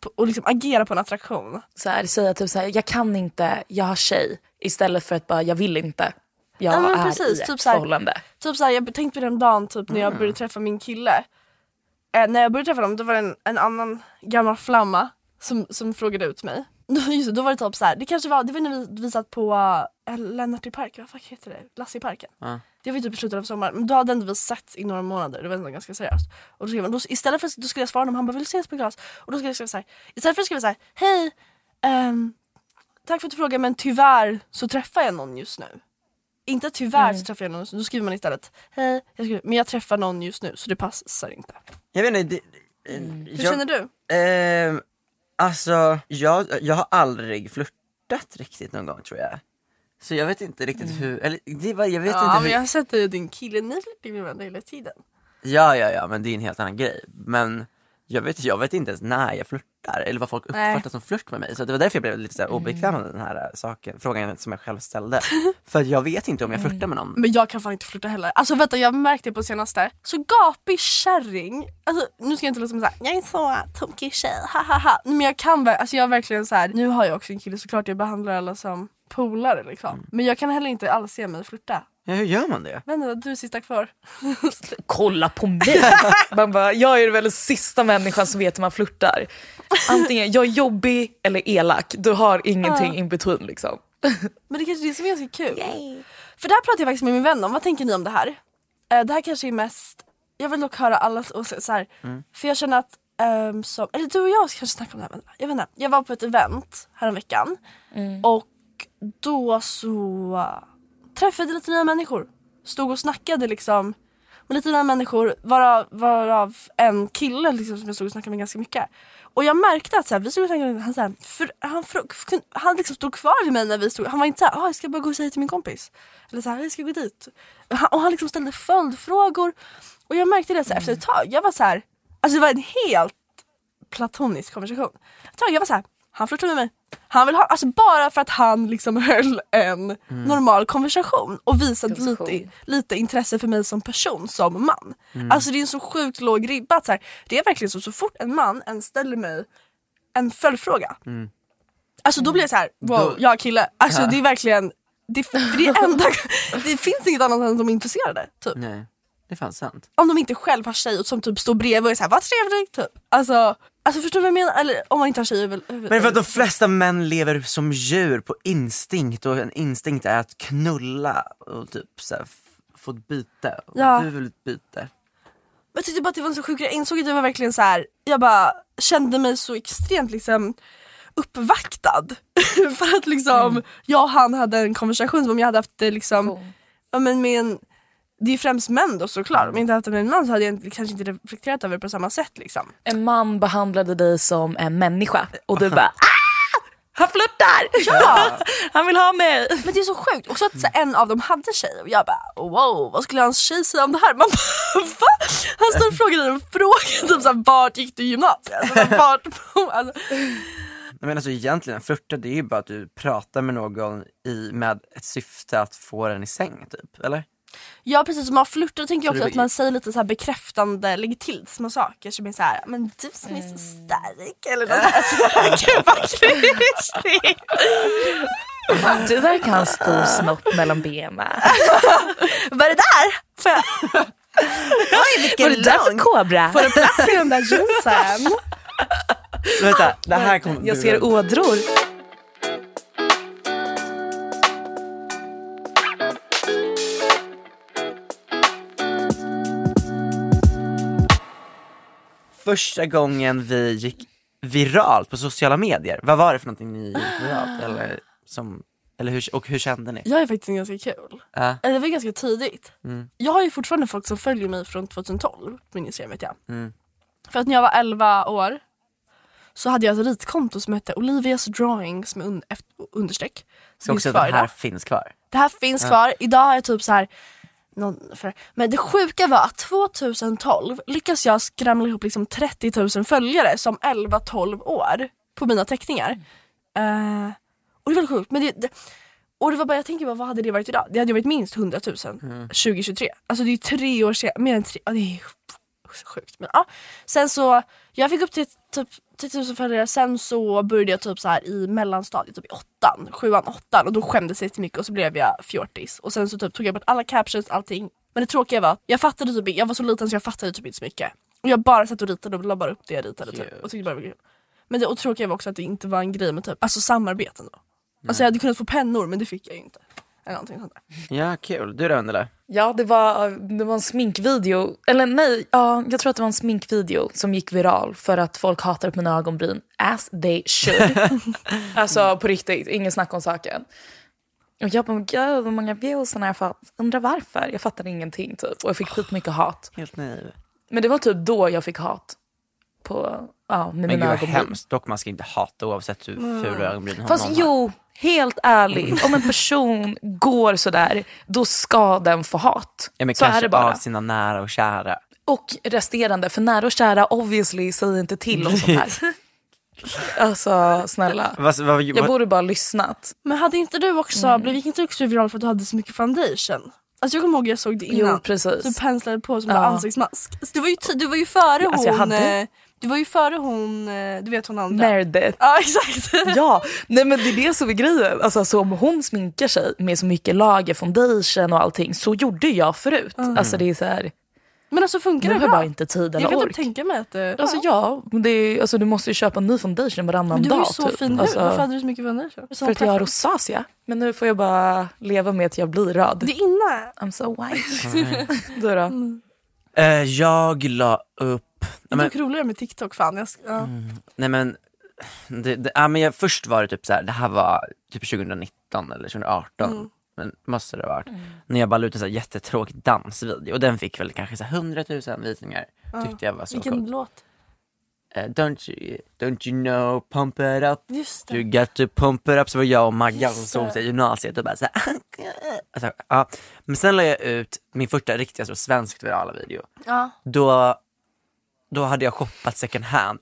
och liksom agera på en attraktion. Så här, säga typ så här, jag kan inte, jag har tjej. Istället för att bara, jag vill inte. Jag Ja, men är precis, i ett typ så här- förhållande. Typ såhär, jag tänkte på den dagen typ när jag började träffa min kille. Eh, när jag började träffa honom då var det en, en annan gammal flamma som, som frågade ut mig. Då, just det, då var det typ såhär, det kanske var, det var när vi, satt på uh, Lennart i parken, vad fuck heter det? Lasse i parken. Ja. Det var typ i slutet av sommaren, men då hade ändå vi sett i några månader, det var ändå ganska seriöst. Och då, skrev han, då, istället för då skulle jag svara honom, han bara vill ses på glas? Och då skulle jag skriva såhär, istället för att skriva såhär, hej, ehm, tack för att du frågar men tyvärr så träffar jag någon just nu. Inte tyvärr så träffar jag någon just nu, då skriver man istället hej, jag skriver, men jag träffar någon just nu så det passar inte. Jag vet inte, det, eh, Hur jag, känner du? ehm, alltså jag, jag har aldrig flörtat riktigt någon gång tror jag. Så jag vet inte riktigt hur, eller det var, jag vet Ja inte men hur, jag har sett dig och din kille, ni ju med varandra hela tiden. ja ja ja men det är en helt annan grej. Men jag vet, jag vet inte ens när jag flörtar eller vad folk Nej. uppfattar som flört med mig. Så det var därför jag blev lite så obekväm med den här äh, saken, frågan som jag själv ställde. För jag vet inte om jag flörtar med någon. Men jag kan fan inte flirta heller. Alltså vänta jag märkte det på senaste. Så gapig kärring. Alltså nu ska jag inte låta som såhär, jag är så tokig tjej, ha ha ha. Men jag kan alltså jag är verkligen så här. nu har jag också en kille såklart jag behandlar alla som polare liksom. Men jag kan heller inte alls se mig flirta. Ja, hur gör man det? Vänta du är sista kvar. Kolla på mig! Man bara, jag är väl den sista människan som vet hur man flörtar. Antingen jag är jobbig eller elak, du har ingenting in between liksom. Men det kanske är det som är ganska kul. För det här pratade jag faktiskt med min vän om, vad tänker ni om det här? Eh, det här kanske är mest, jag vill dock höra allas åsikter så här. För jag känner att, ehm, som, eller du och jag kanske snackar om det här, jag vet inte. Jag var på ett event häromveckan och då så träffade jag lite nya människor. Stod och snackade liksom med lite nya människor varav, varav en kille liksom, som jag stod och snackade med ganska mycket. Och jag märkte att så här, vi stod och snackade, han, så här, för, han, för, han liksom stod kvar vid mig när vi stod, han var inte såhär, ah, jag ska bara gå och säga till min kompis. Eller såhär, ah, jag ska gå dit. Och han, och han liksom ställde följdfrågor. Och jag märkte det så här, efter ett tag, jag var så här, alltså det var en helt platonisk konversation. Ett tag, jag var så här, han flörtade med mig. Han vill ha, alltså bara för att han liksom höll en normal konversation och visade Konversation. lite, lite intresse för mig som person, som man. Alltså det är en så sjukt låg ribba. att Så här, det är verkligen så, så fort en man än ställer mig en följdfråga. Alltså då blir jag så här, wow, Då- jag är kille. Alltså Ja. det är verkligen, det, det, är enda, det finns inget annat än som är intresserade. Typ. Nej, det är fan sant. Om de inte själv har tjej och som typ står bredvid och är såhär, vad trevligt typ. Alltså, alltså förstår du vad jag menar? Eller om man inte har tjej över- över- Men för att de flesta män lever som djur på instinkt och en instinkt är att knulla och typ så här, få ett byte. Och Ja. Du vill ett byte. Jag tyckte bara att det var en så sjuk grej. Jag insåg att det var verkligen så här. jag bara kände mig så extremt liksom uppvaktad. för att liksom jag och han hade en konversation som om jag hade haft det liksom, ja, men med en, det är främst män då såklart. Om jag inte haft det med en man så hade jag kanske inte reflekterat över det på samma sätt liksom. En man behandlade dig som en människa och du bara ah! Han flörtar! Ja! Han vill ha mig! Men det är så sjukt. Och så att så en av dem hade tjej och jag bara wow, vad skulle hans tjej säga om det här? Man bara va? Han står och frågar dig en fråga, typ såhär vart gick du gymnasiet? Alltså, vart, alltså, menar alltså egentligen, flörta det är ju bara att du pratar med någon i, med ett syfte att få den i säng typ, eller? Ja precis, som man flörtar tänker jag Så också att man säger lite så här bekräftande, lägger till små saker som är såhär, men du som är så stark eller något alltså, Gud vad klyschigt! Du verkar ha en stor snopp mellan benen. Vad är det där? Får jag, Vad är det där för kobra? får det plats i den där jeansen? Vänta, det här kommer Jag ser ådror. Första gången vi gick viralt på sociala medier. Vad var det för någonting ni gick viralt? Eller, som, eller hur, och hur kände ni? Jag är faktiskt ganska kul. Eller det var ganska tidigt. Mm. Jag har ju fortfarande folk som följer mig från 2012 på min Instagram vet jag. Mm. För att när jag var 11 år så hade jag ett ritkonto som hette Olivias drawings med un- understreck. Som också det här idag. finns kvar. Det här finns kvar. Idag har jag typ så här. Men det sjuka var att 2012 lyckas jag skramla ihop liksom 30 000 följare som 11-12 år på mina teckningar. Eh, och det var sjukt. Men det, det, och det var bara, jag tänker bara, vad hade det varit idag? Det hade varit minst 100 000 2023. Alltså det är tre år sedan, mer än tre, ja, det är sjukt. Men, ja. Sen så, jag fick upp till typ 10 000 följare, sen så började jag typ så här i mellanstadiet, typ i åttan, sjuan, åttan och då skämdes jag lite mycket och så blev jag fjortis. Och sen så typ tog jag bort alla captions, allting. Men det tråkiga var, jag fattade typ jag var så liten så jag fattade typ inte så mycket. Och jag bara satt och ritade och la bara upp det jag ritade typ. Och tyckte bara det var kul. Men det och tråkiga var också att det inte var en grej med typ, alltså samarbeten då. Alltså jag hade kunnat få pennor men det fick jag ju inte. Eller någonting sånt där. Ja, kul. Du då Vendela? Ja, det var, det var en sminkvideo. Eller nej, ja, jag tror att det var en sminkvideo som gick viral för att folk hatar på mina ögonbryn. As they should. alltså på riktigt, ingen snack om saken. Och jag bara, gud vad många views har jag fått. Undrar varför? Jag fattade ingenting typ. Och jag fick skitmycket hat. Helt naiv. Men det var typ då jag fick hat. På, ja, med Men mina ögonbryn. hemskt. Dock man ska inte hata oavsett hur fula ögonbryn har Fast någon jo, helt ärligt. Om en person går sådär, då ska den få hat. Ja, men så är kanske det bara. av sina nära och kära. Och resterande, för nära och kära obviously säger inte till om sånt här. alltså snälla. Vad, vad, Jag vad, borde bara lyssnat. Men hade inte du också, Mm. blev inte du också viral för att du hade så mycket foundation? Alltså jag kommer ihåg jag såg det innan. Jo, precis. Du penslade på som Ja. en ansiktsmask. Alltså, du, var ju du var ju före Alltså, jag hon, hade- eh, du var ju före hon, eh, du vet hon andra. Meredith. Ja exakt. Ja, nej men det är det som är grejen. Alltså, så om hon sminkar sig med så mycket lager, foundation och allting, så gjorde jag förut. Alltså det är så här, Men alltså funkar nu det har jag bra? bara inte tid jag eller kan ork. typ tänka mig att det... Alltså ja, det är, alltså, du måste ju köpa en ny foundation varannan men du har dag. ju så typ. fin hud, alltså, varför hade du så mycket foundation? För att jag har rosacea. Men nu får jag bara leva med att jag blir röd. Det är inne. I'm so white. du då? Eh, jag la upp... Det är men, dock roligare med TikTok fan. Jag, ska- ja. nej men, det, det, ja, men jag, först var det typ så här, det här var typ 2019 eller 2018. Mm. Men måste det ha varit. När jag bara la ut en så här jättetråkig dansvideo och den fick väl kanske så här 100 000 visningar. Tyckte jag var så Vilken coolt. låt? Eh, don't, you, don't you know, pump it up. Just det. You got to pump it up. Så var jag och Maggan som Just såg det. sig i gymnasiet och bara så här, alltså, ja. Men sen la jag ut min första riktiga så svenskt virala video. Ja. Då, då hade jag shoppat second hand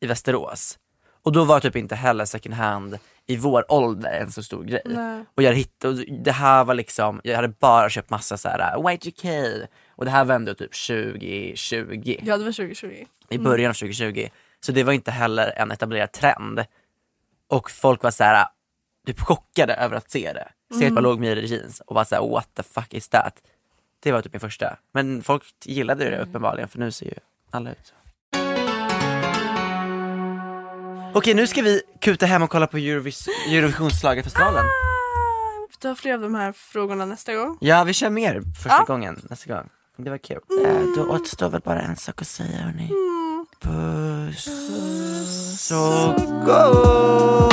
i Västerås. Och då var typ inte heller second hand i vår ålder en så stor grej. Nej. Och jag hittade, och det här var liksom, jag hade bara köpt massa så här uh, Y2K och det här var ändå typ 2020 ja det var 2020. i början av 2020. Så det var inte heller en etablerad trend. Och folk var så här typ chockade över att se det. Se ett par lågmyrade jeans och var så här what the fuck is that? Det var typ min första. Men folk gillade det uppenbarligen för nu ser ju alla ut så. Okej nu ska vi kuta hem och kolla på Eurovis- Eurovisionsschlagerfestivalen. Du har fler av de här frågorna nästa gång. Ja vi kör mer första Ja. gången nästa gång. Det var kul. Eh, då återstår väl bara en sak att säga hörni. Puss och gå!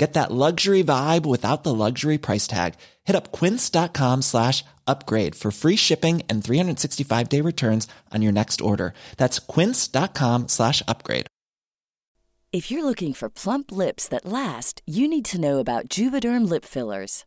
Get that luxury vibe without the luxury price tag. Hit up quince.com slash upgrade for free shipping and 365 day returns on your next order. That's quince.com slash upgrade. If you're looking for plump lips that last, you need to know about Juvederm lip fillers.